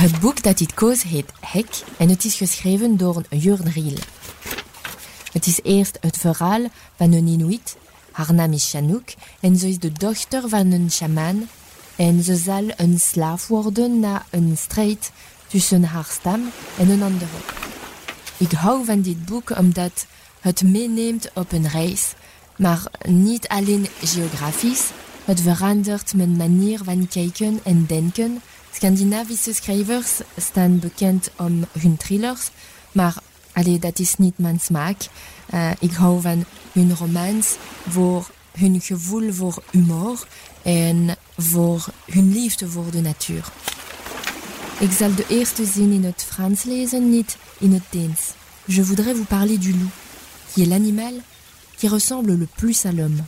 Het boek dat dit koos heet Hek en het is geschreven door Jurn Riel. Het is eerst het verhaal van een Inuit, haar naam is Chanook en ze is de dochter van een shaman en ze zal een slaaf worden na een strijd tussen haar stam en een andere. Ik hou van dit boek omdat het meeneemt op een reis, maar niet alleen geografisch, het verandert mijn manier van kijken en denken. Scandinavische schrijvers staan bekend om hun thrillers, maar allee, dat is niet mijn smaak. Uh, ik hou van hun romans voor hun gevoel voor humor en voor hun liefde voor de natuur. Ik zal de eerste zin in het Frans lezen, niet in het Deens. Je voudrais vous parler du loup, qui est l'animal qui ressemble le plus à l'homme.